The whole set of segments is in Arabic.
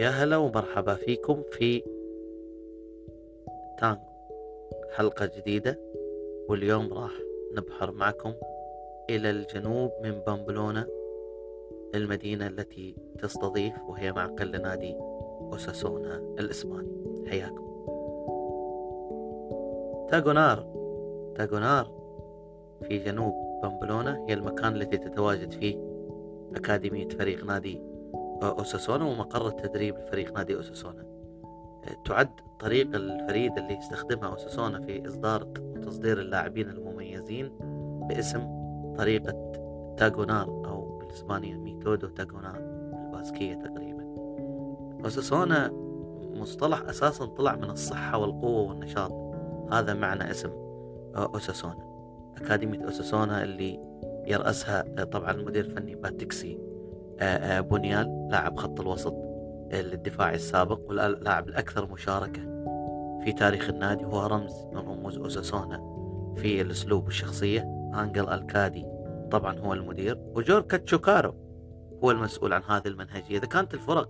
يا هلا ومرحبا فيكم في تانجو حلقة جديدة واليوم راح نبحر معكم إلى الجنوب من بامبلونا المدينة التي تستضيف وهي معقل لنادي أوساسونا الإسباني. حياكم. تاغونار تاغونار في جنوب بامبلونا هي المكان الذي تتواجد فيه أكاديمية فريق نادي أوساسونا ومقر التدريب لفريق نادي أوساسونا. تعد الطريقة الفريدة اللي يستخدمها أوساسونا في إصدار وتصدير اللاعبين المميزين باسم طريقة تاغونار أو بالإسبانية ميتودو تاغونار الباسكية تقريبا. أوساسونا مصطلح أساسا طلع من الصحة والقوة والنشاط. هذا معنى اسم أوساسونا. أكاديمية أوساسونا اللي يرأسها طبعا المدير الفني باتكسي بونيال لاعب خط الوسط الدفاعي السابق واللاعب الأكثر مشاركة في تاريخ النادي وهو رمز من رموز أوساسونا في الأسلوب والشخصية. أنجل الكادي طبعا هو المدير وجور كاتشوكارو هو المسؤول عن هذه المنهجية. إذا كانت الفرق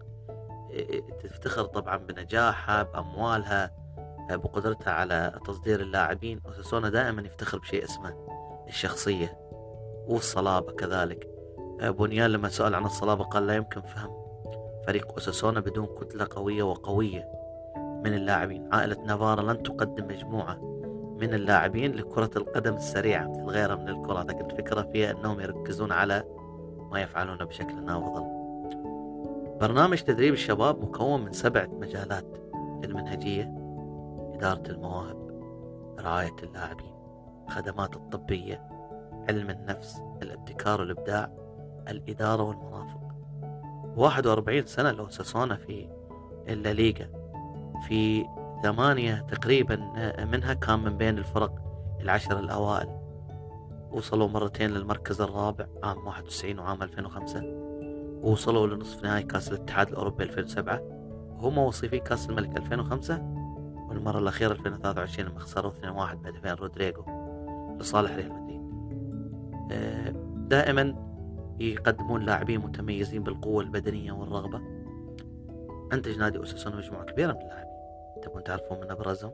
تفتخر طبعا بنجاحها بأموالها بقدرتها على تصدير اللاعبين أوساسونا دائما يفتخر بشيء اسمه الشخصية والصلابة كذلك. بونيان لما سأل عن الصلابة قال لا يمكن فهم. فريق أوساسونا بدون كتلة قوية وقوية من اللاعبين. عائلة نافارا لن تقدم مجموعة من اللاعبين لكرة القدم السريعة مثل غيرها من الكرة. لكن الفكرة فيها أنهم يركزون على ما يفعلونه بشكل أفضل برنامج تدريب الشباب مكون من سبعة مجالات المنهجية إدارة المواهب رعاية اللاعبين الخدمات الطبية علم النفس الابتكار والإبداع الإدارة والمرافق. 41 سنة لو ساسونا في الليغا. في ثمانية تقريبا منها كان من بين الفرق العشر الأوائل. وصلوا مرتين للمركز الرابع عام 91 وعام 2005 ووصلوا لنصف نهائي كأس الاتحاد الأوروبي 2007 وهم وصيفين كأس الملك 2005 والمرة الأخيرة 2023 لما خسروا 2-1 بهدفين رودريجو لصالح ريال مدريد. دائما يقدمون لاعبين متميزين بالقوة البدنية والرغبة. أنتج نادي أوساسونا مجموعة كبيرة من اللاعبين. تبون تعرفون من أبرزهم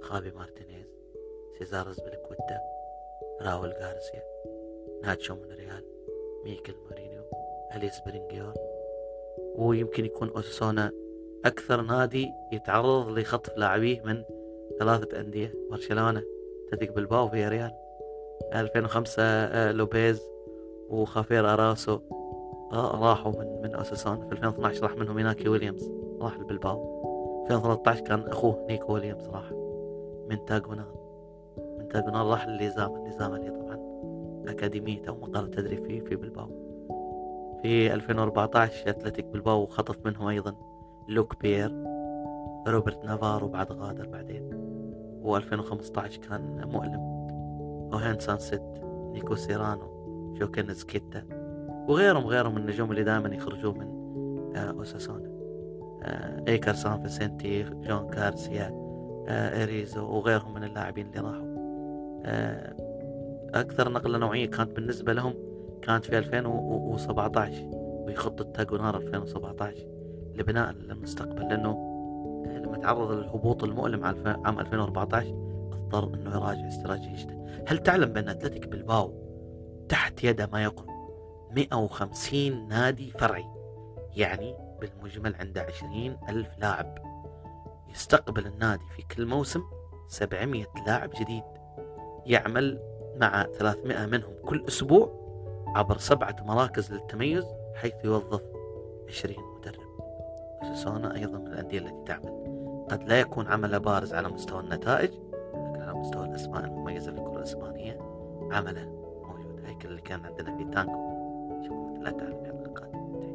خافي مارتينيز سيزار أزبلكويتا راول غارسيا ناتشو من ريال ميكل مورينيو أليس برينجيور. ويمكن يكون أوساسونا أكثر نادي يتعرض لخطف لاعبيه من ثلاثة أندية. برشلونة تدق بالباو في ريال 2005 لوبيز. وخافير أراسو راحوا من من أوساسونا في 2012 راح منهم إناكي ويليامز. راح البلباو 2013 كان أخوه نيكو ويليامز راح. من تاغونار من تاغونار راح لليزاما الليزاما اللي طبعا أكاديمية أو مقر التدريب فيه في بلباو. في 2014 أتلتيك بلباو خطف منهم أيضا لوك بير روبرت نافارو بعد غادر بعدين. و2015 كان مؤلم. أوهين سانسيت نيكو سيرانو. جوكن سكيتا وغيرهم غيرهم من النجوم اللي دائما يخرجون من أوساسونا. إيكر سان فيسنتي جون كارسيا إريزو وغيرهم من اللاعبين اللي راحوا. أكثر نقلة نوعية كانت بالنسبة لهم كانت في 2017 ويخطط تاغونار 2017 لبناء المستقبل لأنه لما تعرض للهبوط المؤلم عام 2014 اضطر إنه يراجع استراتيجيته. هل تعلم بأن أتلتيك بالباو تحت يده ما يقرب 150 نادي فرعي. يعني بالمجمل عنده 20 ألف لاعب. يستقبل النادي في كل موسم 700 لاعب جديد. يعمل مع 300 منهم كل أسبوع عبر سبعة مراكز للتميز حيث يوظف 20 مدرب. سوسونا أيضا من الأندية التي تعمل. قد لا يكون عمله بارز على مستوى النتائج لكن على مستوى الأسماء المميزة في الكرة الإسبانية عمله اللي كان عندنا في تانكو. نشوفكم لا تعلم الحلقة القادمة